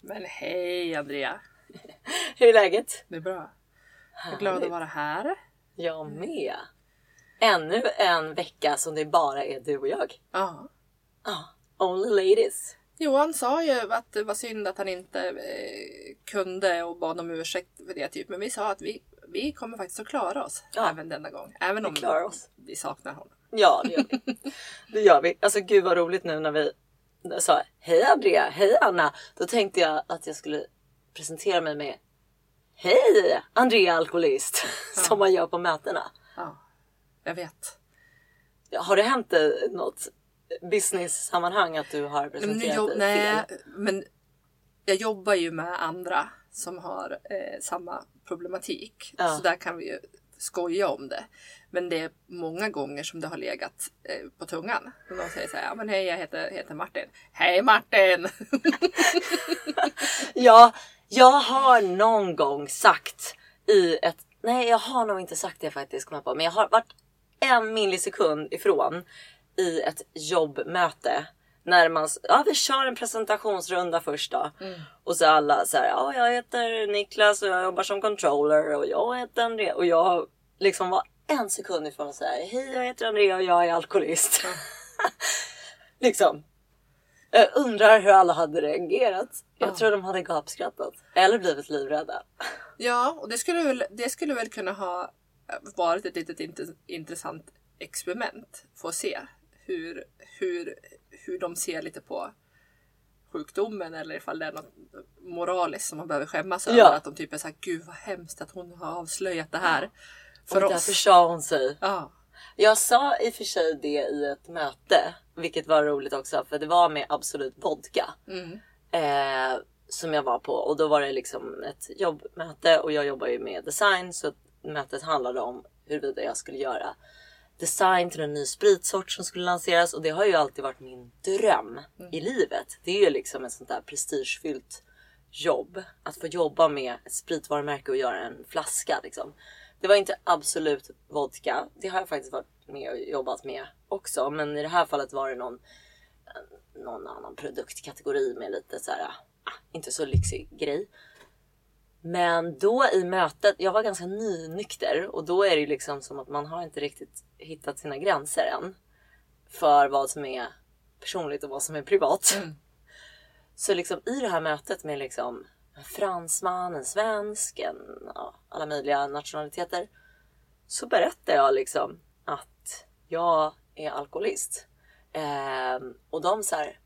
Men hej Andrea! Hur är läget? Det är bra. Jag är glad att vara här. Jag med. Ännu en vecka som det bara är du och jag. Ja. Ah, only ladies. Johan sa ju att det var synd att han inte eh, kunde och bad om ursäkt för det. Typ. Men vi sa att vi, vi kommer faktiskt att klara oss Ja. även denna gång. Även om klarar oss. vi saknar honom. Ja, det gör vi. Det gör vi. Alltså gud vad roligt nu när vi sa hej Andrea, hej Anna. Då tänkte jag att jag skulle presentera mig med Hej Andrea alkoholist. Som man gör på mötena. Ja, jag vet. Har det hänt i något business-sammanhang att du har presenterat dig nej, fel? men jag jobbar ju med andra som har eh, samma problematik. Ja. Så där kan vi ju skoja om det. Men det är många gånger som det har legat eh, på tungan. Och de säger så här, ja men hej jag heter, heter Martin. Hej Martin! Ja, jag har någon gång sagt i ett... Nej, jag har nog inte sagt det faktiskt, på. Men jag har varit en millisekund ifrån i ett jobbmöte. När man... Ja, vi kör en presentationsrunda först då. Och så alla så här, ja, jag heter Niklas och jag jobbar som controller och jag heter Andrea. Och jag liksom var en sekund ifrån att säga, hej jag heter Andrea och jag är alkoholist. liksom. Jag undrar hur alla hade reagerat. Jag Ja. tror de hade gapskrattat. Eller blivit livrädda. Ja, och det skulle, väl, det skulle väl kunna ha varit ett litet int- intressant experiment. Få se hur, hur, hur de ser lite på sjukdomen eller ifall det är något moraliskt som man behöver skämmas över. Ja. Att de typ är såhär, gud vad hemskt att hon har avslöjat det här. För och därför sa hon sig. Ja, Jag sa i och för sig det i ett möte. Vilket var roligt också för det var med Absolut Vodka. mm. Eh, som jag var på och då var det liksom ett jobbmöte och jag jobbar ju med design så mötet handlade om huruvida jag skulle göra design till en ny spritsort som skulle lanseras och det har ju alltid varit min dröm i livet. Det är ju liksom ett sånt där prestigefyllt jobb att få jobba med ett spritvarumärke och göra en flaska liksom. Det var inte absolut vodka. Det har jag faktiskt varit med och jobbat med också, men i det här fallet var det någon någon annan produktkategori med lite så här, ah, inte så lyxig grej. Men då i mötet, jag var ganska nynykter och då är det liksom som att man har inte riktigt hittat sina gränser än. För vad som är personligt och vad som är privat. Mm. Så liksom i det här mötet med liksom en fransman, en svensk, en, ja, alla möjliga nationaliteter. Så berättar jag liksom att jag är alkoholist. Ehm, och de så här.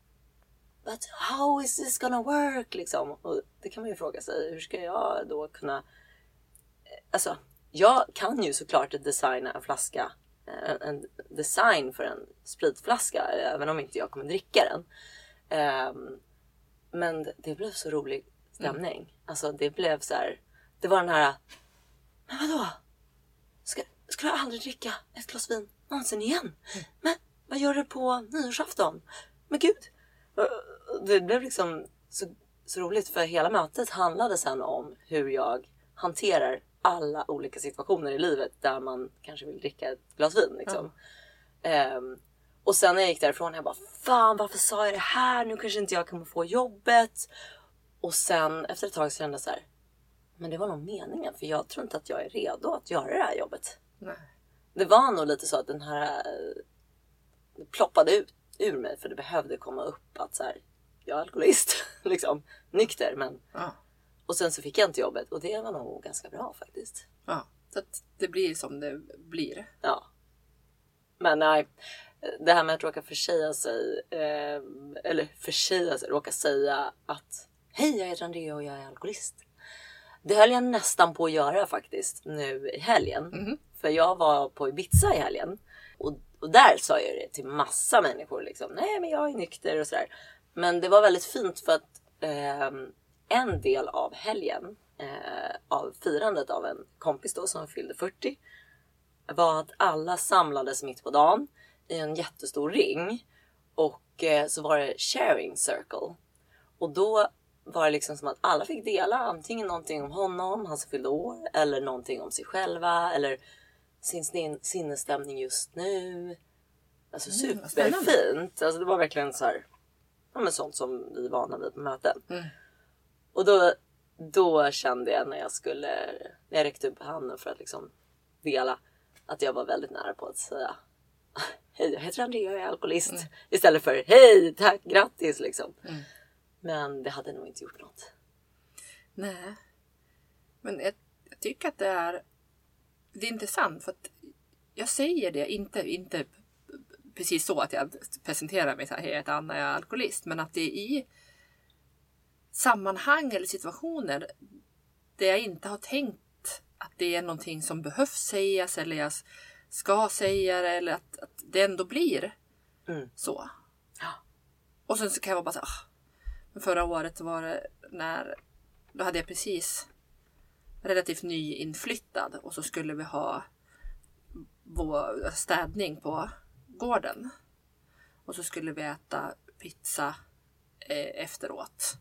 But how is this gonna work? Liksom. Och det kan man ju fråga sig. Hur ska jag då kunna... eh, Alltså, jag kan ju såklart designa en flaska. En, en design för en spritflaska. Även om inte jag kommer dricka den. Ehm, men det- blev så rolig stämning. Alltså det blev så här. Det var den här. Men vadå? Ska, ska du aldrig dricka ett glas vin någonsin igen? Men vad gör du på nyårsafton? Men gud! Det blev liksom så, så roligt för hela mötet handlade sen om hur jag hanterar alla olika situationer i livet där man kanske vill dricka ett glas vin. Liksom. Ehm, och sen när jag gick därifrån jag bara fan varför sa jag det här? Nu kanske inte jag kommer få jobbet. Och sen efter ett tag så kände jag så här. Men det var nog meningen för jag tror inte att jag är redo att göra det här jobbet. Nej. Det var nog lite så att den här eh, det ploppade ut ur mig för det behövde komma upp att så här, jag är alkoholist. liksom nykter men Ja. och sen så fick jag inte jobbet och det var nog ganska bra faktiskt. ja. Så att det blir som det blir. Ja. Men nej, det här med att råka försäga sig, eh, eller försäga sig, råka säga att hej jag heter Andrea och jag är alkoholist. Det höll jag nästan på att göra faktiskt nu i helgen. Mhm. För jag var på Ibiza i helgen och, och där sa jag det till massa människor liksom. Nej men jag är nykter och sådär. Men det var väldigt fint för att ehm, en del av helgen eh, av firandet av en kompis då som fyllde 40 var att alla samlades mitt på dagen i en jättestor ring och eh, så var det sharing circle. Och då var det liksom som att alla fick dela antingen någonting om honom, han som fyllde år, eller någonting om sig själva eller sin sin- sinnesstämning just nu. Alltså Mm, superfint. Alltså det var verkligen så här. Ja, men sånt som vi är vana vid på möten. Mm. Och då, då kände jag när jag skulle, när jag räckte upp handen för att liksom dela, att jag var väldigt nära på att säga Hej, jag heter Andrea, jag är alkoholist. Mm. Istället för Hej, tack, grattis liksom. Mm. Men det hade nog inte gjort något. Nej. Men jag, jag tycker att det är, det är intressant för att jag säger det, inte, inte precis så att jag presenterar mig så här, hej jag heter Anna, jag är alkoholist. Men att det är i sammanhang eller situationer där jag inte har tänkt att det är någonting som behövs sägas eller jag ska säga det eller att, att det ändå blir Mm. så. Och sen så kan jag vara bara så här, ah. Men Förra året var det när, då hade jag precis relativt nyinflyttad och så skulle vi ha vår städning på gården. Och så skulle vi äta pizza eh, efteråt.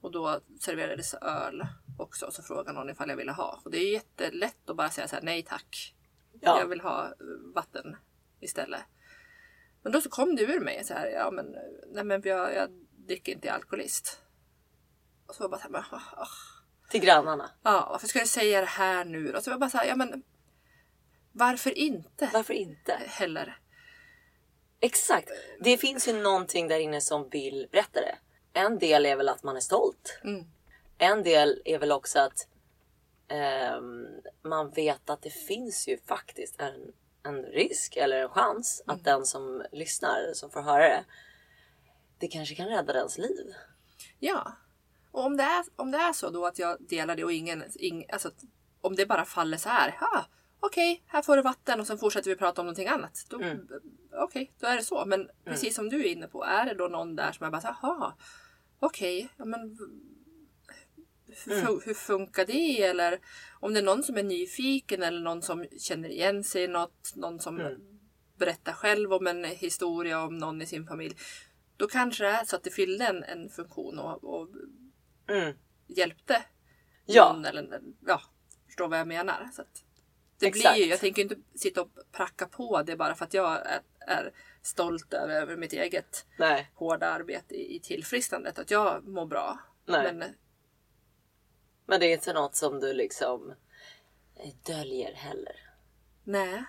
Och då serverades öl också och så frågade någon ifall jag ville ha. Och det är jättelätt att bara säga så här, nej tack. Ja. Jag vill ha eh, vatten istället. Men då så kom det ur mig så här, ja men, nej men jag, jag dricker inte, jag är alkoholist. Och så var jag bara så här, men, ah, ah. Till grannarna. Ja, varför ska jag säga det här nu? Och så var jag bara så här, ja men varför inte? Varför inte? Heller. Exakt. Det finns ju någonting där inne som vill berätta det. En del är väl att man är stolt. Mm. En del är väl också att ehm, man vet att det finns ju faktiskt en, en risk eller en chans att den som lyssnar, som får höra det, det kanske kan rädda dens liv. Ja. Och om det, är, om det är så då att jag delar det och ingen, ing, alltså om det bara faller så här. Ah, Okej, här får du vatten och sen fortsätter vi prata om någonting annat. Då, Mm. Okej, då är det så. Men precis som du är inne på, är det då någon där som är bara jaha, okej, ja men hur, Mm. hur funkar det? Eller om det är någon som är nyfiken eller någon som känner igen sig i något, någon som Mm. berättar själv om en historia om någon i sin familj. Då kanske det är så att det fyllde en, en funktion och, och Mm. hjälpte Ja. någon. Eller, ja, förstår vad jag menar. Så att det Exakt. blir ju, jag tänker inte sitta och pracka på det bara för att jag är, är stolt över, över mitt eget Nej, hårda arbete i, i tillfrisknandet. Att jag mår bra. Nej. Men men det är inte något som du liksom eh, döljer heller. nej.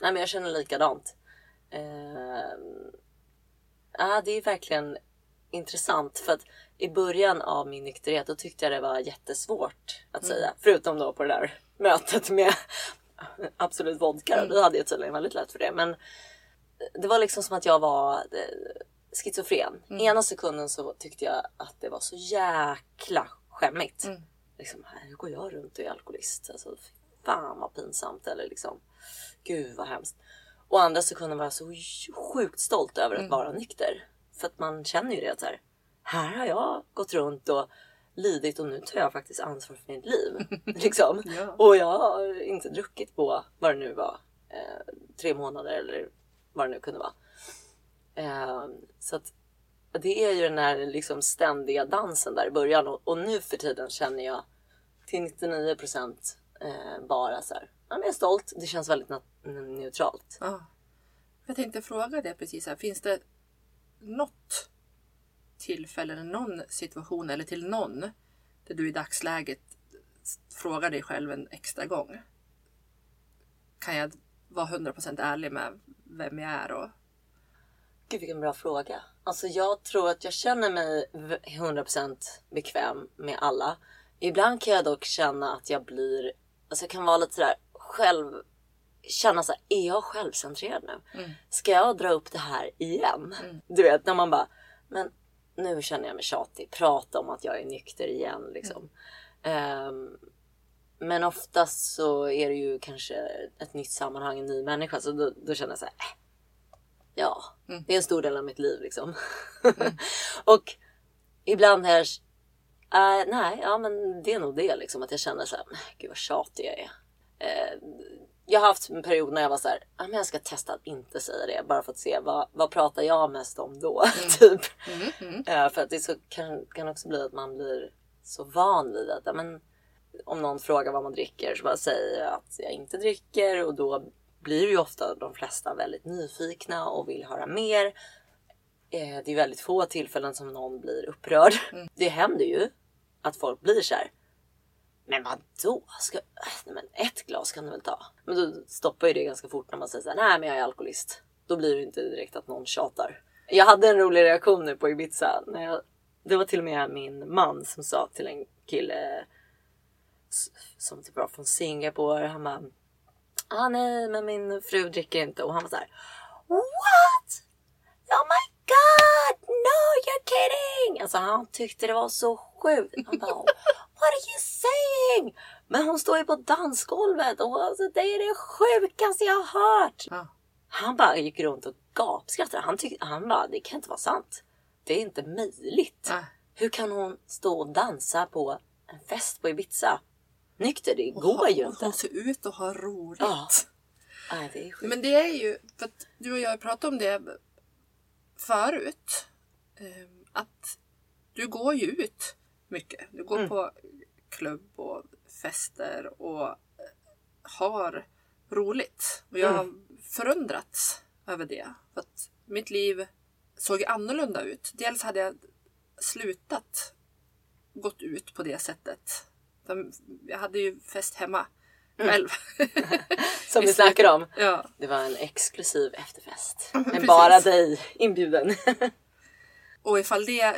Nej, men jag känner likadant. Uh, ja, det är verkligen intressant för att i början av min nykterhet då tyckte jag det var jättesvårt att säga. Förutom då på det där mötet med Absolut Vodka. Då hade jag tydligen väldigt lätt för det. Men det var liksom som att jag var eh, schizofren. Ena sekunden så tyckte jag att det var så jäkla skämmigt. Mm. Liksom, här går jag runt och är alkoholist. Alltså, fan vad pinsamt. Eller liksom, gud vad hemskt. Och andra sekunden var jag så sjukt stolt över att vara nykter. För att man känner ju det att så här, här har jag gått runt och lidit och nu tar jag faktiskt ansvar för mitt liv. liksom. Ja. Och jag har inte druckit på vad det nu var. Eh, tre månader eller vad det nu kunde vara. Eh, så att det är ju den här liksom ständiga dansen där i början och, och nu för tiden känner jag till 99 procent eh, bara så här. Jag är stolt. Det känns väldigt neutralt. Ja. Jag tänkte fråga det precis här. Finns det något tillfälle eller någon situation eller till någon där du i dagsläget frågar dig själv en extra gång? Kan jag vara 100% ärlig med vem jag är och Gud vilken bra fråga. Alltså jag tror att jag känner mig v- 100% bekväm med alla. Ibland kan jag dock känna att jag blir, alltså jag kan vara lite sådär själv, känna såhär, är jag självcentrerad nu? Ska jag dra upp det här igen? Du vet när man bara, men nu känner jag mig tjatig, prata om att jag är nykter igen liksom. Ehm, men oftast så är det ju kanske ett nytt sammanhang, en ny människa, så då, då känner jag såhär, äh, Ja, det är en stor del av mitt liv liksom. och ibland här, äh, nej, ja men det är nog det liksom att jag känner så här, "Men gud vad tjatig jag är. Jag har haft en period när jag var så här, ja, men jag ska testa att inte säga det bara för att se vad, vad pratar jag mest om då? typ. Eh, för att det så, kan, kan också bli att man blir så van vid att men, om någon frågar vad man dricker så bara säger jag att jag inte dricker och då blir ju ofta de flesta väldigt nyfikna och vill höra mer. Eh, det är väldigt få tillfällen som någon blir upprörd. Det händer ju att folk blir så här. Men vadå? Ska, äh, nej, men ett glas kan du väl ta? Men då stoppar ju det ganska fort när man säger såhär, nej men jag är alkoholist. Då blir det inte direkt att någon tjatar. Jag hade en rolig reaktion nu på Ibiza. När jag, det var till och med min man som sa till en kille som typ var från Singapore. Han bara, ah nej men min fru dricker inte. Och han var såhär, what? Oh my god! No you're kidding! Alltså han tyckte det var så sjukt. Han bara What are you saying? Men hon står ju på dansgolvet och alltså, det är det sjukaste jag har hört. Ja. Han bara gick runt och gapskrattade. Han, han bara det kan inte vara sant. Det är inte möjligt. Nej. Hur kan hon stå och dansa på en fest på Ibiza? Nykter, det går ju Och inte. Hon ser ut att ha roligt. Ja. Nej, det är sjukt. Men det är ju, för att du och jag har pratat om det förut. eh, Att du går ju ut mycket. Du går Mm. på klubb och fester och har roligt. Och jag har förundrats över det. För att mitt liv såg annorlunda ut. Dels hade jag slutat gått ut på det sättet. Jag hade ju fest hemma själv. Som i vi snackade om. Ja. Det var en exklusiv efterfest. Precis. bara dig inbjuden. Och ifall det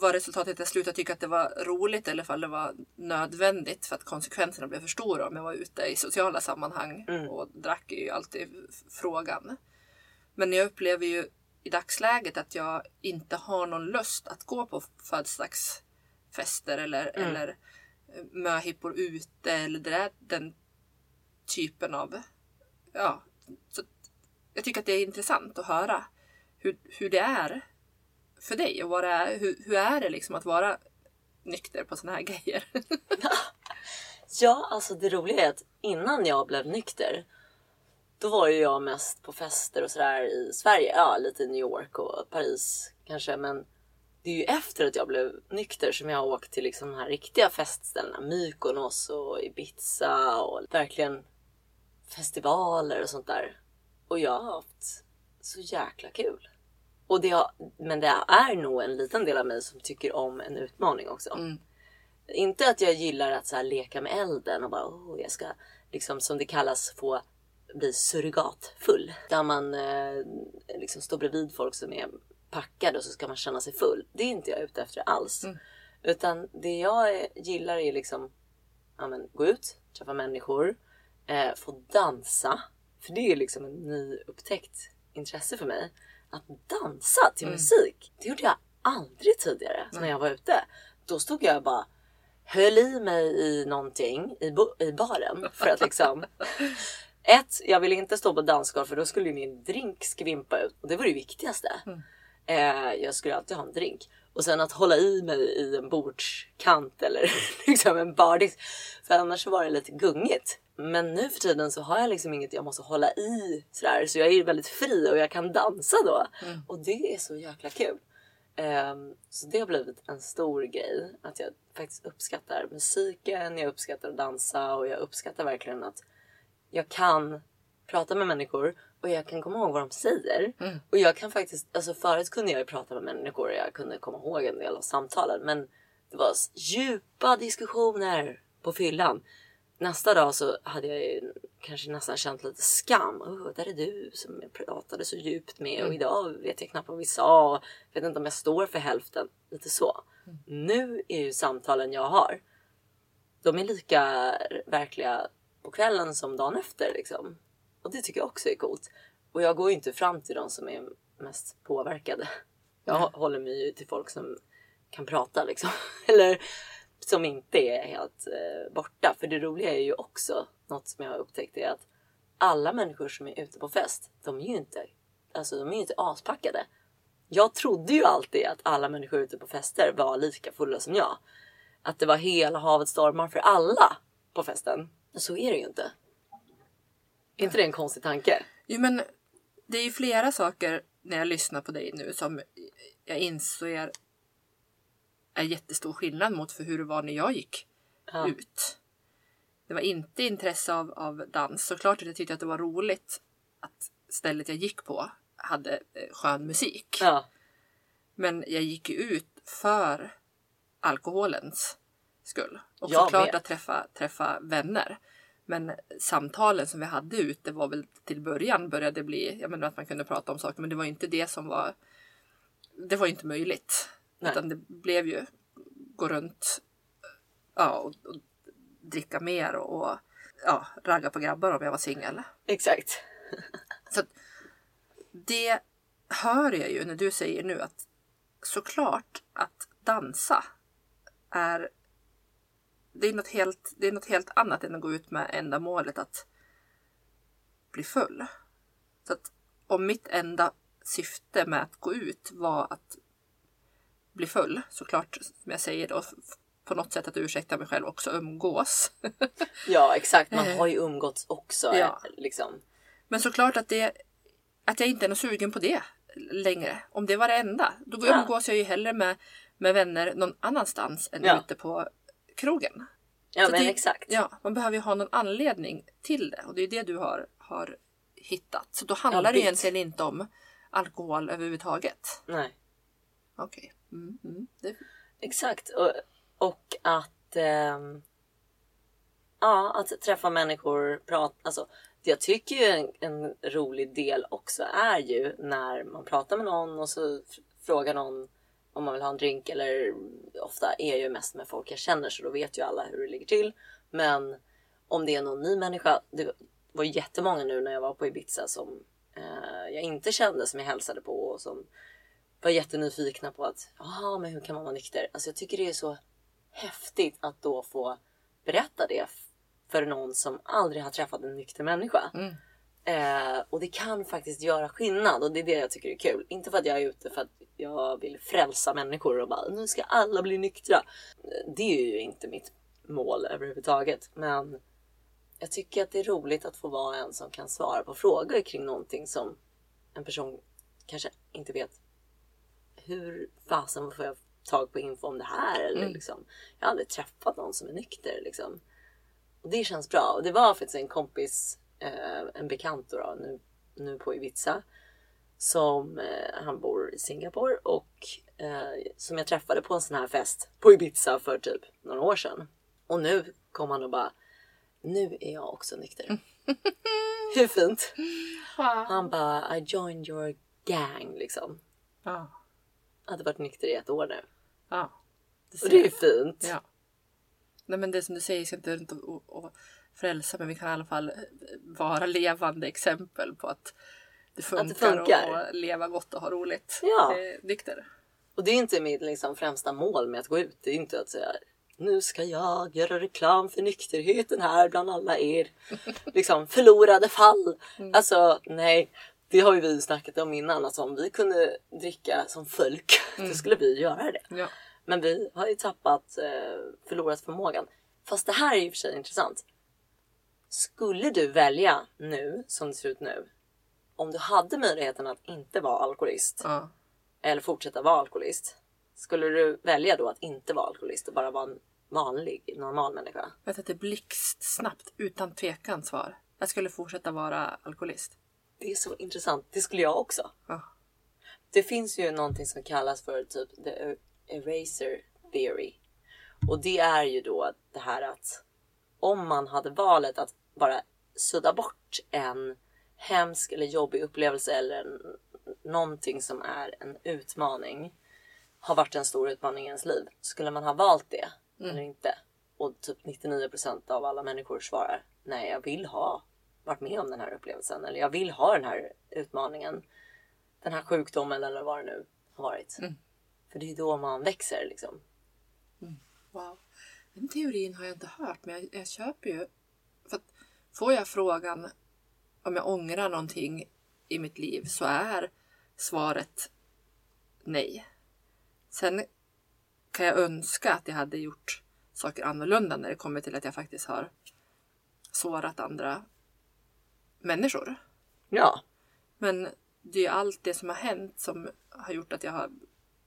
var resultatet att jag slutade tycka att det var roligt eller ifall det var nödvändigt för att konsekvenserna blev för stora om jag var ute i sociala sammanhang Mm. och drack är ju alltid frågan. Men jag upplever ju i dagsläget att jag inte har någon lust att gå på födelsedagsfester eller, Mm. eller eh, möhippor ute eller det där, den typen av... Ja, så jag tycker att det är intressant att höra hur, hur det är för dig och vad det är, hur, hur är det liksom att vara nykter på sådana här grejer? Ja, alltså det roliga är att innan jag blev nykter då var ju jag mest på fester och sådär i Sverige. Ja, lite i New York och Paris kanske. Men det är ju efter att jag blev nykter som jag har åkt till liksom de här riktiga festställena. Mykonos och Ibiza och verkligen festivaler och sånt där. Och jag har haft så jäkla kul. Och det har, men det är nog en liten del av mig som tycker om en utmaning också. Mm. Inte att jag gillar att så här leka med elden och bara oh, jag ska liksom som det kallas få bli surrogatfull. Där man eh, liksom står bredvid folk som är packade och så ska man känna sig full. Det är inte jag ute efter alls. Mm. Utan det jag eh, gillar är liksom ja, men, gå ut, träffa människor, eh, få dansa. För det är liksom en nyupptäckt intresse för mig. Att dansa till Mm. musik. Det gjorde jag aldrig tidigare när jag var ute. Då stod jag bara höll i mig i någonting i, i baren för att liksom ett, jag ville inte stå på dansgolv för då skulle min drink skvimpa ut och det var det viktigaste. Mm. Eh, jag skulle alltid ha en drink och sen att hålla i mig i en bordskant eller liksom en bardisk för annars var det lite gungigt. Men nu för tiden så har jag liksom inget jag måste hålla i sådär så jag är väldigt fri och jag kan dansa då Mm. och det är så jäkla kul. Ehm, så det har blivit en stor grej. Att jag faktiskt uppskattar musiken, jag uppskattar att dansa och jag uppskattar verkligen att jag kan prata med människor och jag kan komma ihåg vad de säger. Mm. Och jag kan faktiskt, alltså förut kunde jag ju prata med människor och jag kunde komma ihåg en del av samtalen. Men det var djupa diskussioner på fyllan. Nästa dag så hade jag ju kanske nästan känt lite skam. Oh, där är du som jag pratade så djupt med och idag vet jag knappt vad vi sa. Vet inte om jag står för hälften. Lite så. Nu är ju samtalen jag har. De är lika verkliga på kvällen som dagen efter liksom. Och det tycker jag också är coolt. Och jag går ju inte fram till de som är mest påverkade. Jag Nej. håller mig ju till folk som kan prata liksom. Eller som inte är helt eh, borta. För det roliga är ju också något som jag har upptäckt är att alla människor som är ute på fest, de är ju inte, alltså de är ju inte aspackade. Jag trodde ju alltid att alla människor ute på fester var lika fulla som jag. Att det var hela havet stormar för alla på festen. Men så är det ju inte. Är inte det en konstig tanke? Jo, men det är ju flera saker när jag lyssnar på dig nu som jag inser är jättestor skillnad mot för hur det var när jag gick Ja. ut. Det var inte intresse av, av dans. Såklart att jag tyckte att det var roligt att stället jag gick på hade eh, skön musik. Ja. Men jag gick ut för alkoholens skull. Och Jag såklart med. att träffa, träffa vänner. Men samtalen som vi hade ute var väl till början började bli, jag menar att man kunde prata om saker, men det var inte det som var, det var inte möjligt. Nej. Utan det blev ju gå runt ja, och, och dricka mer och, och ja, ragga på grabbar om jag var singel. Exakt. Så att det hör jag ju när du säger nu att såklart att dansa är det är, något helt, det är något helt annat än att gå ut med ändamålet att bli full. Så att om mitt enda syfte med att gå ut var att bli full, såklart som jag säger då, på något sätt att ursäkta mig själv också umgås. Ja exakt, man Eh. har ju umgåtts också. Ja. Liksom. Men såklart att, det, att jag inte är något sugen på det längre. Om det var det enda. Då Ja. umgås jag ju hellre med, med vänner någon annanstans än Ja. ute på krogen. Ja Så men det- exakt. Ja, man behöver ju ha någon anledning till det och det är det du har, har hittat. Så då handlar det bytt. egentligen inte om alkohol överhuvudtaget. Nej. Okej. Mm, mm, det, Exakt. Och, och att, ehm, ja, att träffa människor, prata. Alltså, det jag tycker ju en, en rolig del också är ju när man pratar med någon och så frågar någon om man vill ha en drink eller ofta är jag ju mest med folk jag känner så då vet ju alla hur det ligger till. Men om det är någon ny människa. Det var jättemånga nu när jag var på Ibiza som eh, jag inte kände som jag hälsade på och som var jättenyfikna på att ja, men hur kan man vara nykter? Alltså jag tycker det är så häftigt att då få berätta det för någon som aldrig har träffat en nykter människa. Mm. Eh, och det kan faktiskt göra skillnad och det är det jag tycker är kul. Inte för att jag är ute för att jag vill frälsa människor och bara nu ska alla bli nyktra. Det är ju inte mitt mål överhuvudtaget. Men jag tycker att det är roligt att få vara en som kan svara på frågor kring någonting som en person kanske inte vet hur fasen får jag tag på info om det här? Eller Mm. liksom, jag har aldrig träffat någon som är nykter. Liksom. Och det känns bra. Och det var faktiskt en kompis, eh, en bekant då, då nu, nu på Ibiza. Som, eh, han bor i Singapore och eh, som jag träffade på en sån här fest på Ibiza för typ några år sedan. Och nu kom han och bara, nu är jag också nykter. Hur fint? Han bara, I joined your gang liksom. Ja. Hade varit nykter i ett år nu. ja. Det Och det är ser- fint. Ja. Nej men det som du säger, jag ska inte runt och, och, och frälsa men vi kan i alla fall vara levande exempel på att det funkar, det funkar. Och, leva gott och ha roligt. Ja. Eh, nykter. Och det är inte mitt liksom, främsta mål med att gå ut. Det är inte att säga nu ska jag göra reklam för nykterheten här bland alla er liksom, förlorade fall. Alltså nej, det har ju vi snackat om innan. Alltså, om vi kunde dricka som folk, då skulle vi göra det. Ja. Men vi har ju tappat, eh, förlorat förmågan. Fast det här är ju för sig intressant. Skulle du välja nu, som det ser ut nu, om du hade möjligheten att inte vara alkoholist Ja. eller fortsätta vara alkoholist. Skulle du välja då att inte vara alkoholist och bara vara en vanlig, normal människa? Jag vet att det blixtsnabbt, utan tvekan svar. Jag skulle fortsätta vara alkoholist. Det är så intressant. Det skulle jag också. Ja. Det finns ju någonting som kallas för typ the eraser theory. Och det är ju då det här att om man hade valet att bara sudda bort en hemsk eller jobbig upplevelse eller en, någonting som är en utmaning har varit en stor utmaning i ens liv. Skulle man ha valt det eller inte? Och typ 99% av alla människor svarar nej, jag vill ha varit med om den här upplevelsen eller jag vill ha den här utmaningen. Den här sjukdomen eller vad det nu har varit. För det är då man växer liksom. Wow. Den teorin har jag inte hört, men jag, jag köper ju. För att får jag frågan om jag ångrar någonting i mitt liv så är svaret nej. Sen kan jag önska att jag hade gjort saker annorlunda när det kommer till att jag faktiskt har sårat andra människor. Ja, Men det är ju allt det som har hänt som har gjort att jag har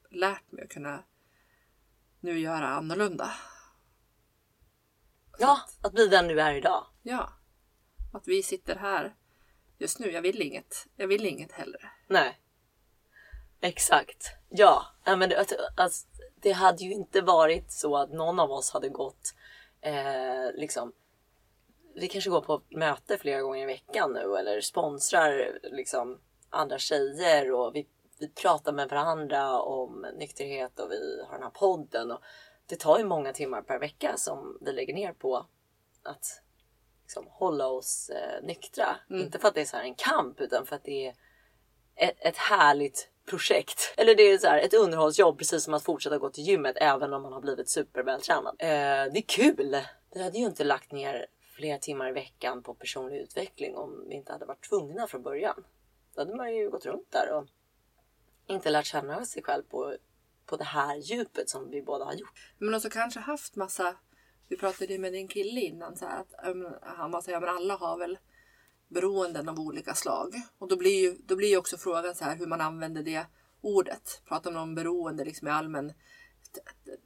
lärt mig att kunna nu göra annorlunda. ja att bli den du är idag. Ja. Att vi sitter här just nu. Jag vill inget. Jag vill inget hellre. Nej. Exakt. Ja, ja men det, alltså, det hade ju inte varit så att någon av oss hade gått eh, liksom vi kanske går på möte flera gånger i veckan nu eller sponsrar liksom andra tjejer och vi, vi pratar med varandra om nykterhet och vi har den här podden. Och det tar ju många timmar per vecka som vi lägger ner på att liksom, hålla oss eh, nyktra. Mm. Inte för att det är så här en kamp utan för att det är ett, ett härligt projekt. Eller det är så här, ett underhållsjobb precis som att fortsätta gå till gymmet även om man har blivit supervältränad. Eh, det är kul! Vi hade ju inte lagt ner flera timmar i veckan på personlig utveckling om vi inte hade varit tvungna från början. Då hade man ju gått runt där och inte lärt känna sig själv på, på det här djupet som vi båda har gjort. Men också kanske haft massa... Vi pratade ju med din kille innan så här, att um, han var så här, men alla har väl beroenden av olika slag. Och då blir ju, då blir ju också frågan så här hur man använder det ordet. Pratar man om beroende liksom i allmän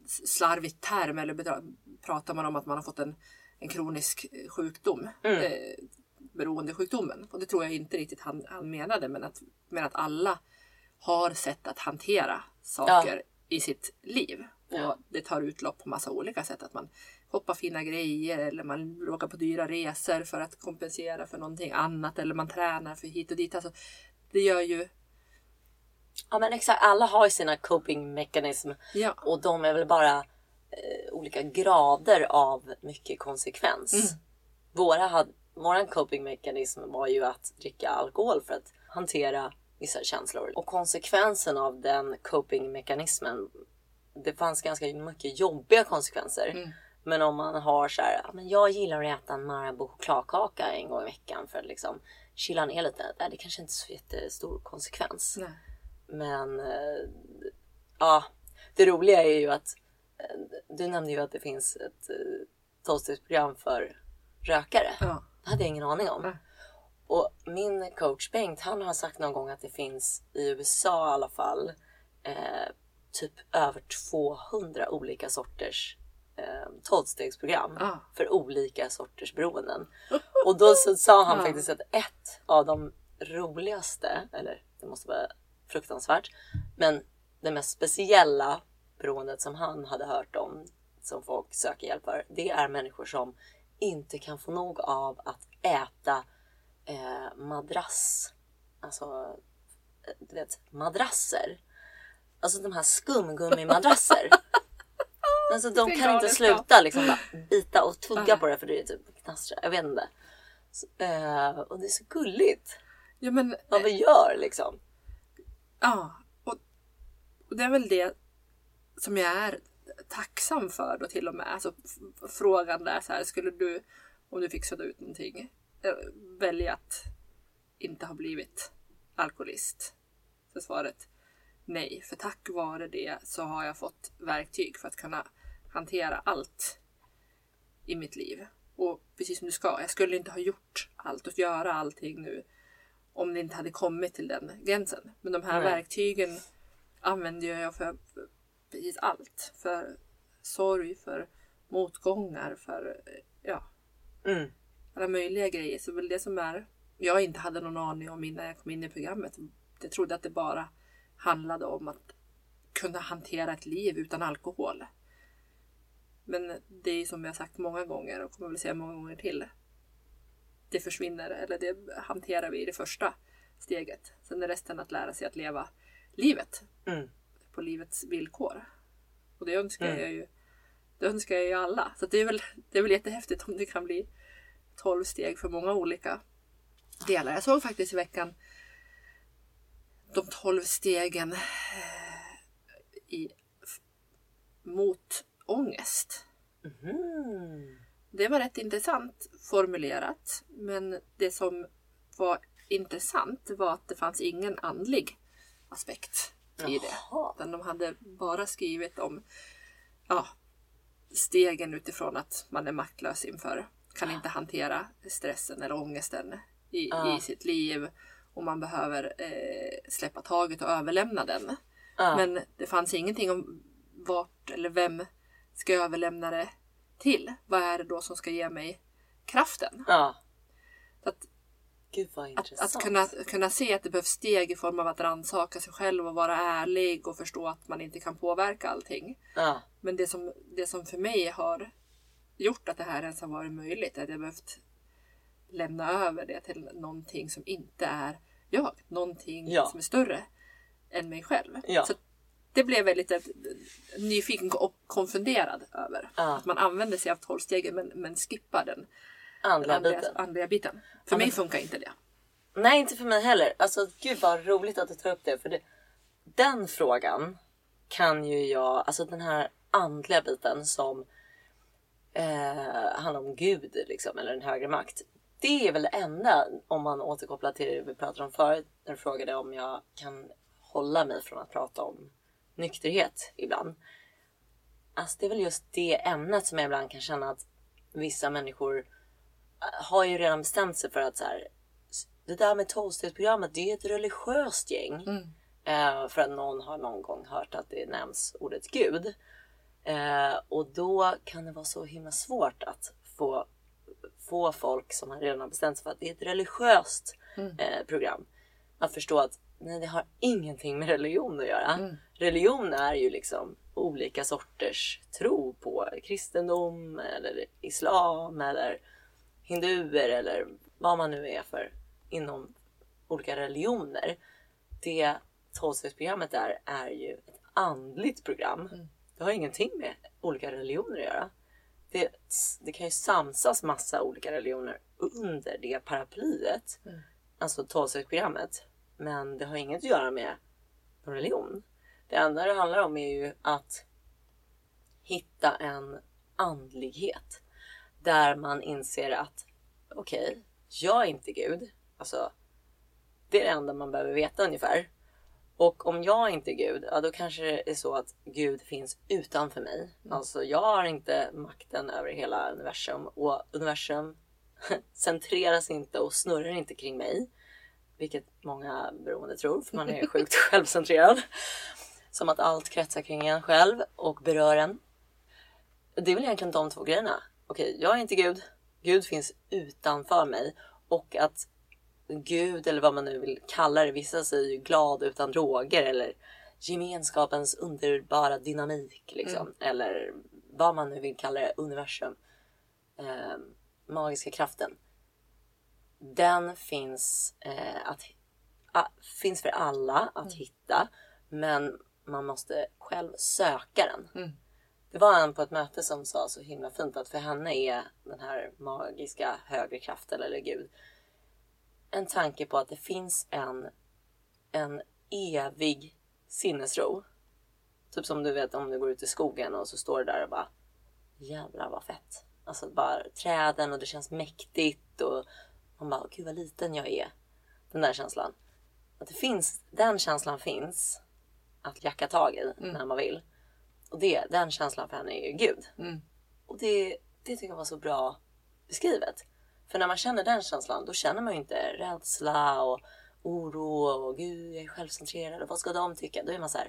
slarvig slarvigt term eller pratar man om att man har fått en, en kronisk sjukdom? Mm. Eh, beroendesjukdomen. Och det tror jag inte riktigt han, han menade men att, men att alla har sätt att hantera saker i sitt liv. Ja. Och det tar utlopp på massa olika sätt. Att man hoppar fina grejer eller man åker på dyra resor för att kompensera för någonting annat eller man tränar för hit och dit. Alltså, det gör ju... Ja men exakt, alla har ju sina coping mechanism Ja, och de är väl bara eh, olika grader av mycket konsekvens. Mm. Våra hade, våran coping mechanism var ju att dricka alkohol för att hantera vissa känslor. Och konsekvensen av den coping mekanismen, det fanns ganska mycket jobbiga konsekvenser. Mm. Men om man har så här, men jag gillar att äta en Marabou chokladkaka en gång i veckan för att liksom chilla ner lite. Det kanske inte är så jättestor konsekvens. nej. Men eh, ja, det roliga är ju att du nämnde ju att det finns ett eh, tolvstegsprogram för rökare. Ja. Det hade jag ingen aning om. Nej. Och min coach Bengt, han har sagt någon gång att det finns i USA i alla fall eh, typ över 200 olika sorters eh, tolvstegsprogram Ja. för olika sorters beroenden. Och då så sa han Ja. faktiskt att ett av de roligaste, eller det måste vara fruktansvärt, men det mest speciella beroendet som han hade hört om som folk söker hjälp för, det är människor som inte kan få nog av att äta eh, madrass. Alltså, du vet, madrasser. Alltså de här skumgummimadrasser. Alltså de Det kan inte sluta liksom bara bita och tugga på det för det är typ knastrar. Jag vet inte. Så, eh, och det är så gulligt Ja, men, vad vi gör liksom. ja. Och, och det är väl det som jag är tacksam för då till och med. Alltså frågan där så här, skulle du, om du fick sudda ut någonting, eh, välja att inte ha blivit alkoholist? Så svaret nej, för tack vare det så har jag fått verktyg för att kunna hantera allt i mitt liv. Och precis som du ska, jag skulle inte ha gjort allt och göra allting nu om det inte hade kommit till den gränsen. Men de här Nej. verktygen använder jag för precis allt. För sorg, för motgångar, för ja, Mm. alla möjliga grejer. Så väl det som är, jag inte hade någon aning om innan jag kom in i programmet. Jag trodde att det bara handlade om att kunna hantera ett liv utan alkohol. Men det är som jag sagt många gånger och kommer väl säga många gånger till. Det försvinner eller det hanterar vi i det första steget. Sen är resten att lära sig att leva livet Mm. På livets villkor. Och det önskar Mm. jag ju det önskar jag ju alla. Så det, är väl, det är väl jättehäftigt om det kan bli 12 steg för många olika delar. Jag såg faktiskt i veckan de 12 stegen eh, i, mot ångest. Mhm. Det var rätt intressant formulerat. Men det som var intressant var att det fanns ingen andlig aspekt i det. Utan de hade bara skrivit om ja, stegen utifrån att man är maktlös inför, kan inte hantera stressen eller ångesten i, Ja. i sitt liv och man behöver eh, släppa taget och överlämna den. Ja. Men det fanns ingenting om vart eller vem ska jag överlämna det till? Vad är det då som ska ge mig kraften? ja. Så att Gud Att, att kunna, kunna se att det behövs steg i form av att rannsaka sig själv och vara ärlig och förstå att man inte kan påverka allting. Ja, Men det som, det som för mig har gjort att det här ens har varit möjligt är att jag behövt lämna över det till någonting som inte är jag. Någonting Ja. som är större än mig själv. Ja. Så det blev jag lite nyfiken och konfunderad över. Att man använder sig av tolvstegen men, men skippar den andliga andliga, biten. andliga biten. För Ja, mig funkar inte det. Nej, inte för mig heller. Alltså gud vad roligt att du tar upp det. För det, den frågan kan ju jag, alltså den här andliga biten som eh, handlar om Gud liksom, eller en högre makt. Det är väl det enda, om man återkopplar till det vi pratade om förut, när du frågade om jag kan hålla mig från att prata om nykterhet ibland. Alltså det är väl just det ämnet som jag ibland kan känna att vissa människor har ju redan bestämt sig för att så här, det där med tolvstegsprogrammet, det är ett religiöst gäng. Eh, för att någon har någon gång hört att det nämns ordet Gud. Eh, och då kan det vara så himla svårt att få, få folk som har redan har bestämt sig för att det är ett religiöst eh, program. Att förstå att nej, det har ingenting med religion att göra. Religion är ju liksom olika sorters tro på kristendom eller islam eller hinduer eller vad man nu är för inom olika religioner. Det tolvstegsprogrammet är, är ju ett andligt program. Det har ingenting med olika religioner att göra. Det, det kan ju samsas massa olika religioner under det paraplyet. Alltså tolvstegsprogrammet. Men det har inget att göra med någon religion. Det enda det handlar om är ju att hitta en andlighet. Där man inser att okej, jag är inte Gud. Alltså, det är det enda man behöver veta ungefär. Och om jag inte är Gud, ja då kanske det är så att Gud finns utanför mig. Alltså jag har inte makten över hela universum och universum centreras inte och snurrar inte kring mig. Vilket många beroende tror, för man är sjukt självcentrerad. Som att allt kretsar kring en själv och berör en. Det är väl egentligen de två grejerna. Okej, jag är inte Gud. Gud finns utanför mig. Och att Gud, eller vad man nu vill kalla det, vissa säger ju glad utan droger eller gemenskapens underbara dynamik. Liksom. Eller vad man nu vill kalla det, universum. Eh, magiska kraften. Den finns, eh, att, a, finns för alla att hitta. Men man måste själv söka den. Det var en på ett möte som sa så himla fint att för henne är den här magiska högre kraften eller Gud en tanke på att det finns en, en evig sinnesro. Typ som du vet om du går ut i skogen och så står du där och bara jävlar vad fett. Alltså bara träden och det känns mäktigt och man bara gud vad liten jag är. Den där känslan. Att det finns, den känslan finns att jacka tag i när man vill. Och det, den känslan för henne är ju Gud. Och det, det tycker jag var så bra beskrivet. För när man känner den känslan då känner man ju inte rädsla och oro och gud jag är självcentrerad och vad ska de tycka? Då är man så här.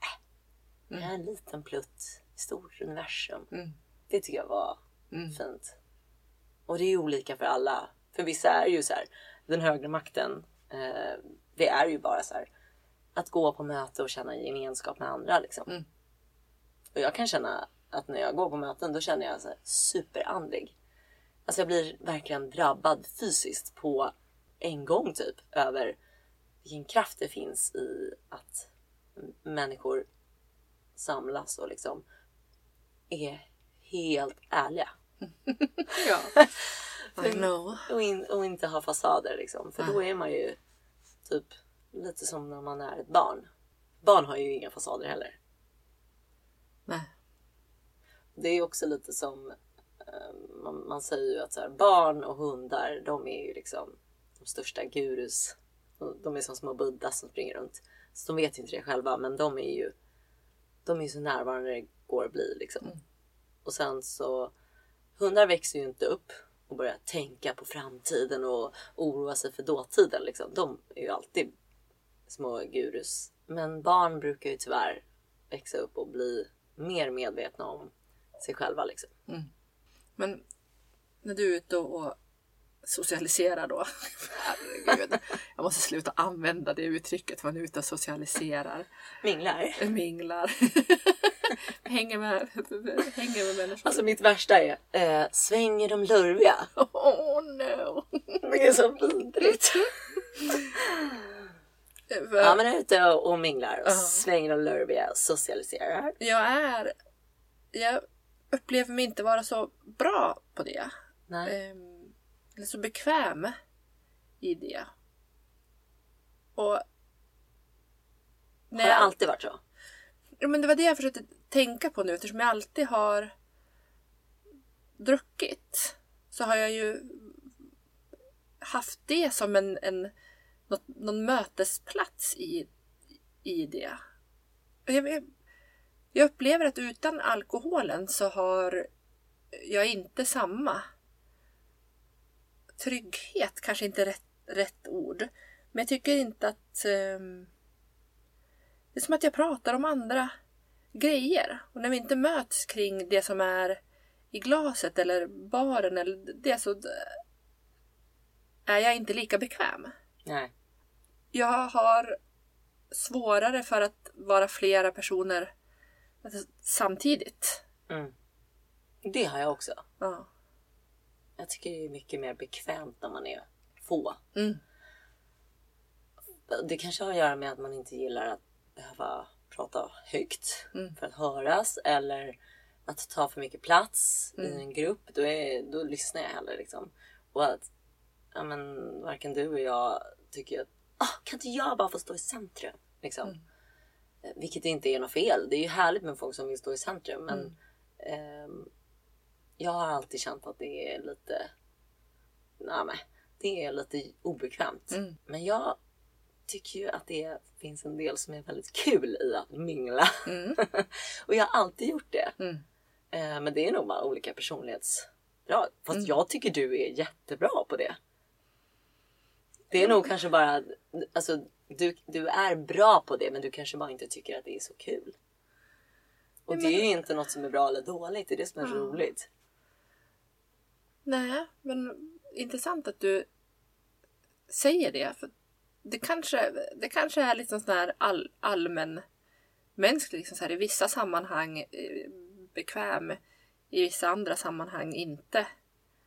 Äh, jag är en liten plutt i stort universum. Det tycker jag var fint. Och det är ju olika för alla. För vissa är ju så här, den högre makten. Eh, det är ju bara så här att gå på möte och känna gemenskap med andra liksom. Och jag kan känna att när jag går på möten då känner jag här superandlig. Alltså jag blir verkligen drabbad fysiskt på en gång typ över vilken kraft det finns i att människor samlas och liksom är helt ärliga. Ja. I know. Och, in, och inte ha fasader liksom. För då är man ju typ lite som när man är ett barn. Barn har ju inga fasader heller. Nej. Det är också lite som eh, man, man säger ju att här, barn och hundar, de är ju liksom de största gurus. De- är som små buddhas som springer runt. Så de vet inte det själva, men de är ju de är så närvarande det går att bli liksom. Och sen så hundar växer ju inte upp och börjar tänka på framtiden och oroa sig för dåtiden liksom. De är ju alltid små gurus. Men barn brukar ju tyvärr växa upp och bli mer medvetna om sig själva liksom. Men när du är ute och, och socialisera då. Herregud. Jag måste sluta använda det uttrycket. Man är ute och socialiserar. Minglar. Minglar. hänger, med, hänger med människor. Alltså mitt värsta är eh, svänger de lurviga. Oh no! Det är så vidrigt. Ja men är ute och minglar och Ja. svänger de lurviga och socialiserar. Jag är... Jag upplever mig inte vara så bra på det. Nej. Ehm, eller så bekväm i det. Och... Har det jag, alltid varit så? ja, men det var det jag försökte tänka på nu eftersom jag alltid har druckit. Så har jag ju haft det som en, en något, någon mötesplats i, i det. Jag, jag, jag upplever att utan alkoholen så har jag inte samma trygghet, kanske inte rätt, rätt ord. Men jag tycker inte att ehm, det är som att jag pratar om andra grejer. Och när vi inte möts kring det som är i glaset eller baren eller det så d- är jag inte lika bekväm. Nej. Jag har svårare för att vara flera personer alltså, samtidigt. Mm. Det har jag också. Ja. Jag tycker det är mycket mer bekvämt när man är få. Mm. Det kanske har att göra med att man inte gillar att behöva prata högt Mm. för att höras eller att ta för mycket plats Mm. i en grupp. Då, är, då lyssnar jag hellre liksom. Och att ja, men, varken du och jag tycker att ah, kan inte jag bara få stå i centrum? Liksom. Eh, Vilket inte är något fel. Det är ju härligt med folk som vill stå i centrum. Men Mm. ehm, jag har alltid känt att det är lite nej, men, det är lite obekvämt. Mm. Men jag tycker ju att det finns en del som är väldigt kul i att mingla. Mm. och jag har alltid gjort det. Mm. Eh, men det är nog bara olika personlighetsdrag. Fast Mm. jag tycker du är jättebra på det. Det är nog kanske bara, alltså du, du är bra på det men du kanske bara inte tycker att det är så kul. Och Ja, det är ju inte något som är bra eller dåligt, det är det som är Ja. roligt. Nej, men intressant att du säger det. För det, kanske, det kanske är liksom sån här all, allmän mänsklig, liksom så här, i vissa sammanhang eh, bekväm, i vissa andra sammanhang inte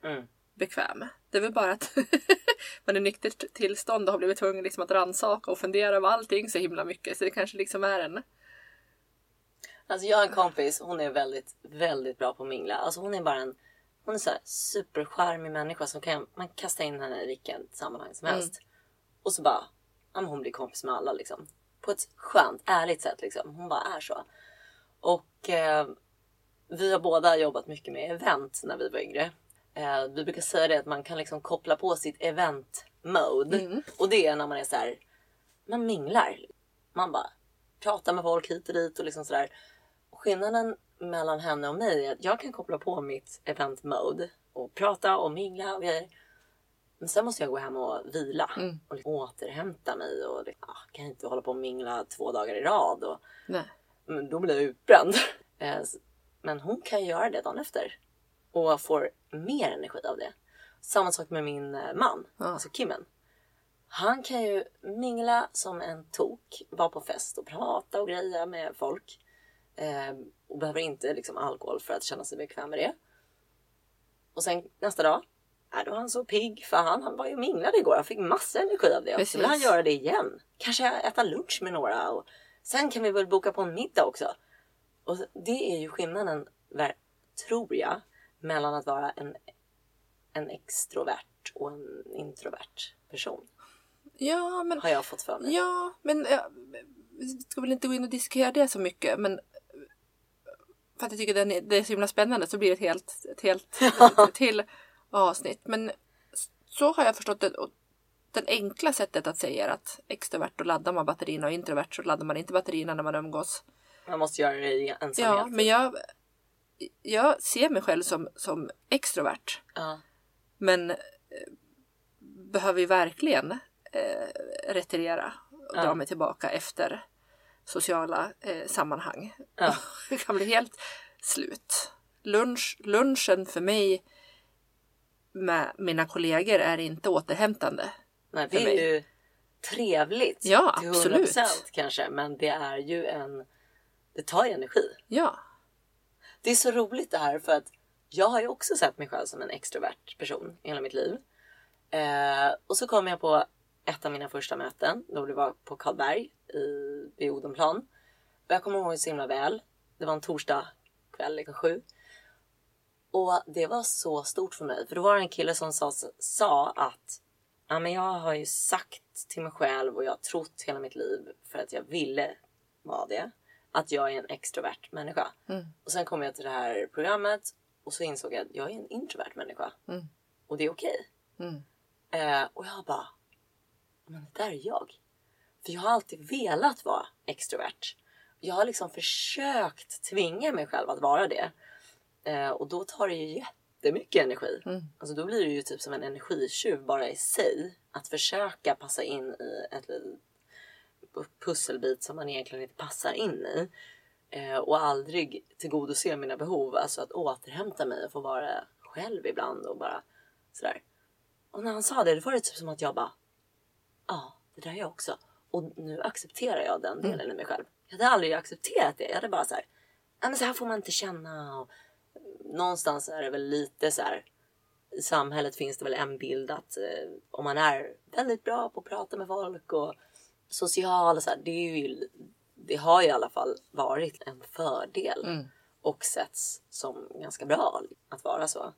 Mm. bekväm. Det är väl bara att man i nyktert tillstånd och har blivit tvungen liksom att rannsaka och fundera över allting så himla mycket. Så det kanske liksom är en... Alltså jag har en kompis, hon är väldigt, väldigt bra på att mingla. Alltså hon är bara en hon är så här supercharmig människa som kan man kasta in henne i vilket sammanhang som helst. Och så bara, ja, hon blir kompis med alla liksom. På ett skönt, ärligt sätt liksom. Hon bara är så. Och eh, vi har båda jobbat mycket med event när vi var yngre. Eh, vi brukar säga det att man kan liksom koppla på sitt event mode. Mm. Och det är när man är så här, man minglar. Man bara pratar med folk hit och dit och liksom sådär. Skillnaden mellan henne och mig är att jag kan koppla på mitt event mode och prata och mingla och grejer. Men sen måste jag gå hem och vila Mm. och liksom återhämta mig och liksom, ah, kan inte hålla på och mingla två dagar i rad. Och, Nej. då blir jag utbränd. Eh, Men hon kan göra det dagen efter och får mer energi av det. Samma sak med min eh, man, Ja. alltså Kimmen. Han kan ju mingla som en tok, vara på fest och prata och greja med folk. Eh, och behöver inte liksom alkohol för att känna sig bekväm med det. Och sen nästa dag, är då är han så pigg för han, han var ju minglade igår. Han fick massa energi av det. Och så vill han Precis. göra det igen. Kanske äta lunch med några. Och sen kan vi väl boka på en middag också. Och det är ju skillnaden, tror jag, mellan att vara en, en extrovert och en introvert person. Ja, men Har jag fått för mig. Ja, men ja, vi ska väl inte gå in och diskutera det så mycket. Men för att jag tycker den är, det är så himla spännande så blir det ett helt, ett helt ett till avsnitt. Men så har jag förstått det. Och det enkla sättet att säga är att extrovert då laddar man batterierna och introvert så laddar man inte batterierna när man umgås. Man måste göra det i ensamhet. Ja, men jag, jag ser mig själv som, som extrovert. Ja. Men eh, behöver ju verkligen eh, retirera och dra Ja. mig tillbaka efter sociala eh, sammanhang. Ja. Det kan bli helt slut. Lunch, lunchen för mig med mina kollegor är inte återhämtande. Nej, det är ju trevligt Ja, till absolut. 100% kanske, men det är ju en... Det tar ju energi. Ja. Det är så roligt det här för att jag har ju också sett mig själv som en extrovert person i hela mitt liv. Eh, och så kom jag på ett av mina första möten då det var på Karlberg i, vid Odenplan. Och jag kommer ihåg det så himla väl. Det var en torsdag kväll, liksom sju. Och det var så stort för mig. För då var det en kille som sa, sa att ja, men jag har ju sagt till mig själv och jag har trott hela mitt liv för att jag ville vara det. Att jag är en extrovert människa. Och sen kom jag till det här programmet och så insåg jag att jag är en introvert människa. Mm. Och det är okej. Mm. Eh, och jag bara, men det där är jag. För jag har alltid velat vara extrovert. Jag har liksom försökt tvinga mig själv att vara det. Eh, och då tar det ju jättemycket energi. Mm. Alltså då blir det ju typ som en energitjuv bara i sig. Att försöka passa in i ett litet pusselbit som man egentligen inte passar in i. Eh, och aldrig tillgodose mina behov. Alltså att återhämta mig och få vara själv ibland och bara sådär. Och när han sa det, det var det typ som att jag bara Ja, det där är jag också. Och nu accepterar jag den delen i mig själv. Jag hade aldrig accepterat det. Jag hade bara så här, "Ja, men så här får man inte känna. Och någonstans är det väl lite så här. I samhället finns det väl en bild att eh, om man är väldigt bra på att prata med folk och social och så här, det, är ju, det har ju i alla fall varit en fördel Mm. och setts som ganska bra att vara så.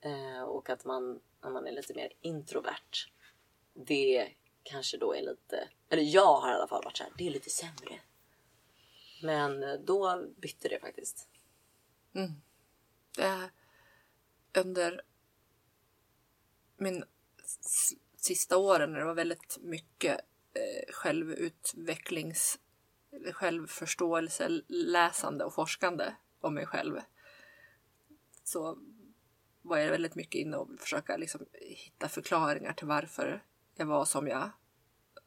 Eh, och att man, när man är lite mer introvert, det kanske då är lite, eller jag har i alla fall varit så här, det är lite sämre. Men eh, då bytte det faktiskt. Det är under min sista åren när det var väldigt mycket självutvecklings eller självförståelse, läsande och forskande om mig själv. Så var jag väldigt mycket inne och försöka liksom hitta förklaringar till varför jag var som jag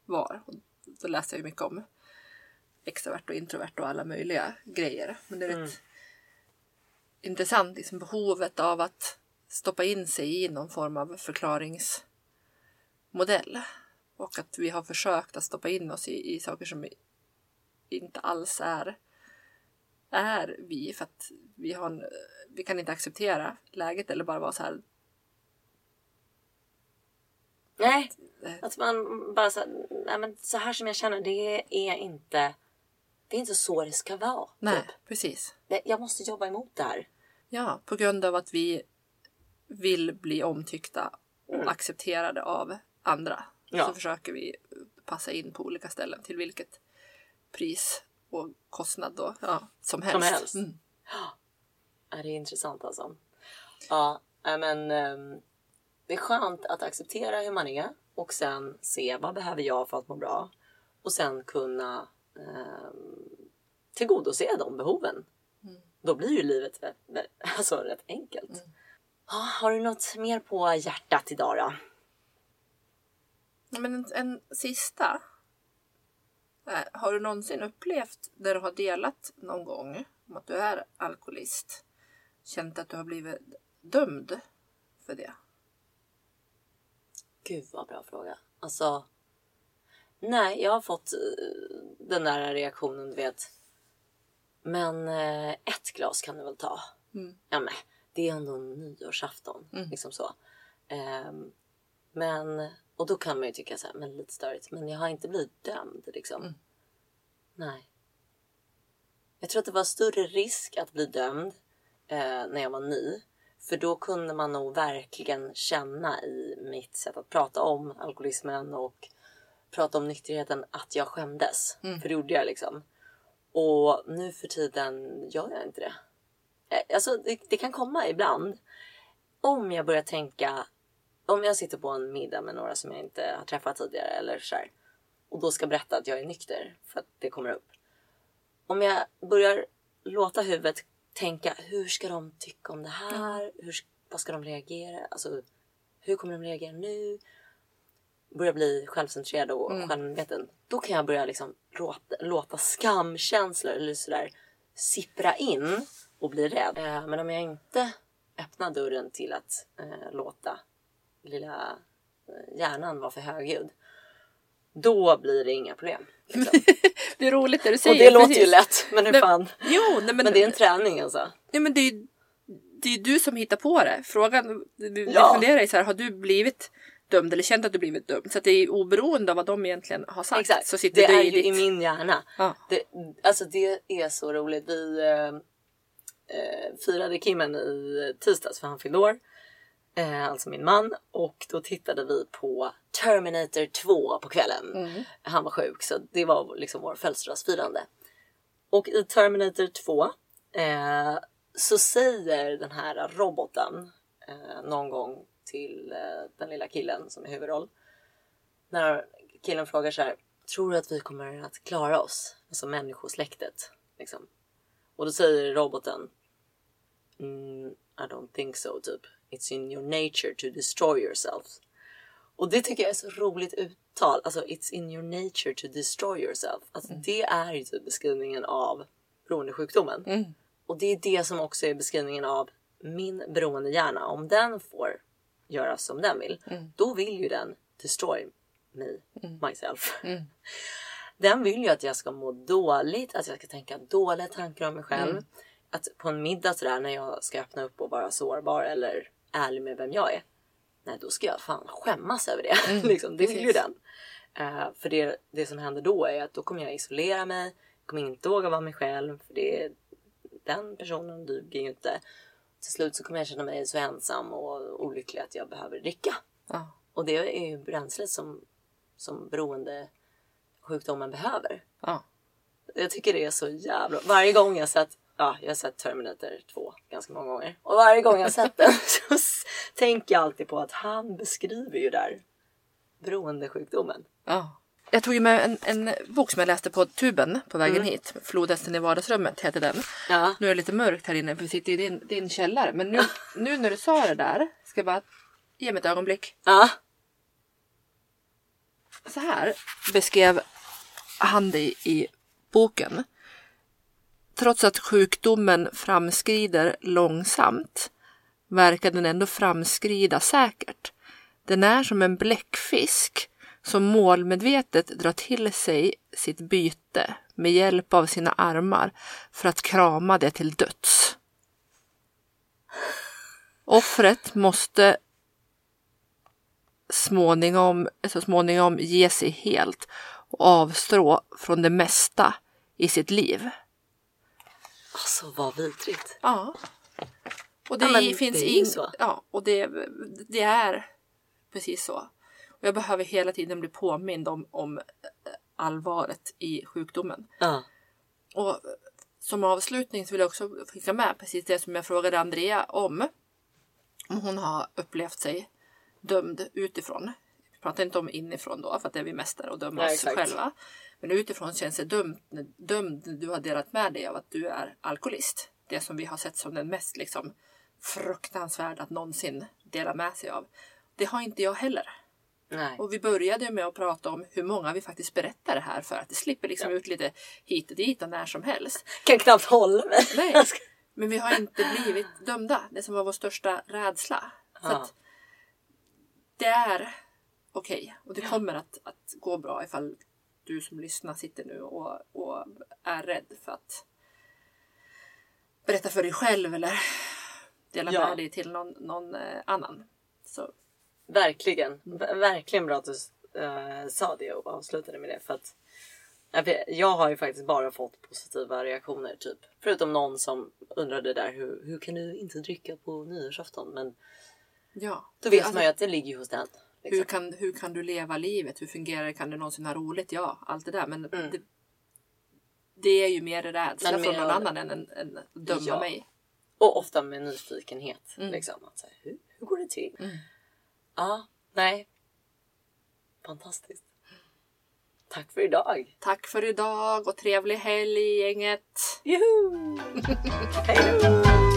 var. Och då läste jag ju mycket om extrovert och introvert och alla möjliga grejer. Men det är Mm. intressant liksom behovet av att stoppa in sig i någon form av förklaringsmodell. Och att vi har försökt att stoppa in oss i, i saker som inte alls är, är vi. För att vi, har en, vi kan inte acceptera läget eller bara vara så här. Nej, Eh. att man bara så, nej men så här som jag känner, det är inte, det är inte så det ska vara. Nej, Typ. precis. Jag måste jobba emot det här. Ja, på grund av att vi vill bli omtyckta och Mm. accepterade av andra. Ja. Så försöker vi passa in på olika ställen till vilket pris och kostnad då, ja, som helst. helst. Mm. Ja, det är intressant alltså. Ja, men ehm, det är skönt att acceptera hur man är och sen se vad behöver jag för att må bra och sen kunna um, tillgodose de behoven. Då blir ju livet alltså, rätt enkelt. Ja, har du något mer på hjärtat idag då? Men en, en sista. Eh, Har du någonsin upplevt där du har delat någon gång om att du är alkoholist, känt att du har blivit dömd för det? Gud vad bra fråga. Alltså. Nej, jag har fått eh, den där reaktionen du vet. Men eh, ett glas kan du väl ta? Mm. Ja men det är ändå nyårsafton. Liksom så. Ehm, men, och då kan man ju tycka så här, men lite störigt. Men jag har inte blivit dömd liksom. Nej. Jag tror att det var större risk att bli dömd eh, när jag var ny. För då kunde man nog verkligen känna i mitt sätt att prata om alkoholismen och prata om nykterheten att jag skämdes. För det gjorde jag liksom. Och nu för tiden gör jag inte det. Eh, Alltså det, det kan komma ibland. Om jag börjar tänka, om jag sitter på en middag med några som jag inte har träffat tidigare eller så här, och då ska berätta att jag är nykter för att det kommer upp. Om jag börjar låta huvudet tänka, hur ska de tycka om det här? Hur, vad ska de reagera? Alltså, hur kommer de reagera nu? Börjar bli självcentrerad och självmedveten. Då kan jag börja liksom låta, låta skamkänslor eller sådär sippra in och bli rädd. Eh, men om jag inte öppna dörren till att eh, låta lilla eh, hjärnan vara för högljudd. Då blir det inga problem. Liksom. Det är roligt det du säger. Och det låter precis. ju lätt, men hur Nej, fan. Jo, nej, men, Men det är en träning alltså. nej, men det är det är du som hittar på det. Frågan, vi Ja. funderar ju så här, har du blivit dömd eller känt att du blivit dömd? Så att det är oberoende av vad de egentligen har sagt. Exakt, Så sitter det du är i ju ditt... i min hjärna. Ja. Det, alltså det är så roligt. Vi eh, eh, firade Kimmen i tisdags för han fyllde år. Eh, alltså min man. Och då tittade vi på Terminator 2 på kvällen. Mm. Han var sjuk så det var liksom vår födelsedagsfirande. Och i Terminator 2 eh, så säger den här roboten eh, någon gång till eh, den lilla killen som är huvudroll. När killen frågar så här. Tror du att vi kommer att klara oss? Alltså människosläktet. Liksom. Och då säger roboten. Mm, I don't think so typ. It's in your nature to destroy yourself. Och det tycker jag är så roligt uttal. Alltså it's in your nature to destroy yourself. Alltså det är ju typ beskrivningen av beroendesjukdomen. Mm. Och det är det som också är beskrivningen av min beroendehjärna. Om den får göra som den vill, då vill ju den destroy me, myself. Den vill ju att jag ska må dåligt, att jag ska tänka dåliga tankar om mig själv. Att på en middag sådär när jag ska öppna upp och vara sårbar eller ärlig med vem jag är. Nej, då ska jag fan skämmas över det. liksom, det vill ju den. Eh, för det, det som händer då är att då kommer jag isolera mig. Kommer inte våga vara mig själv. För det, den personen duger ju inte. Till slut så kommer jag känna mig så ensam och olycklig att jag behöver dricka. Ja. Och det är ju bränslet som, som beroende sjukdomen behöver. Ja. Jag tycker det är så jävla... Varje gång jag sett... Ja, jag har sett Terminator 2 ganska många gånger. Och varje gång jag sett den så tänker jag alltid på att han beskriver ju där beroendesjukdomen. Ja. Jag tog ju med en, en bok som jag läste på tuben på vägen Mm. hit. Flodhästen i vardagsrummet heter den. Ja. Nu är det lite mörkt här inne för vi sitter i din, din källare. Men nu, nu när du sa det där, ska jag bara ge mig ett ögonblick. Ja. Så här beskrev han det i boken. Trots att sjukdomen framskrider långsamt verkar den ändå framskrida säkert. Den är som en bläckfisk som målmedvetet drar till sig sitt byte med hjälp av sina armar för att krama det till döds. Offret måste småningom, så småningom ge sig helt och avstå från det mesta i sitt liv. Alltså vad vidrigt. Ja. Och det Ja, men finns det. Ja, och det, det är precis så. Och jag behöver hela tiden bli påmind om, om eh, allvaret i sjukdomen. Ja. Och eh, som avslutning så vill jag också skicka med precis det som jag frågade Andrea om. Om hon har upplevt sig dömd utifrån. Vi pratar inte om inifrån då för att det är vi mästare och döma Nej, oss exakt. själva. Men utifrån känns det dömd, dömd när du har delat med dig av att du är alkoholist. Det som vi har sett som den mest liksom, fruktansvärda att någonsin dela med sig av. Det har inte jag heller. Nej. Och vi började med att prata om hur många vi faktiskt berättar det här för. Att det slipper liksom ut lite hit och dit och när som helst. Kan knappt hålla mig. Nej. Men vi har inte blivit dömda. Det som var vår största rädsla. Så Ja. det är okej. Och det kommer att, att gå bra ifall du som lyssnar sitter nu och, och är rädd för att berätta för dig själv eller dela Ja. med dig till någon, någon eh, annan. Så Verkligen. Ver- Verkligen bra att du eh, sa det och avslutade med det. För att jag har ju faktiskt bara fått positiva reaktioner. typ. Förutom någon som undrade där hur, hur kan du inte dricka på nyårsafton? Men ja. då vet Alltså, man ju att det ligger hos den. Hur Liksom. kan, hur kan du leva livet? Hur fungerar det? Kan du någonsin ha roligt? Ja, allt det där. Men Mm. det, det är ju mer rädsla från någon annan än, än, än att döma Ja. mig. Och ofta med nyfikenhet. Mm. Liksom. Att säga, hur, hur går det till? Mm. Ja, nej. Fantastiskt. Tack för idag. Tack för idag och trevlig helg gänget! Juhu! Hej!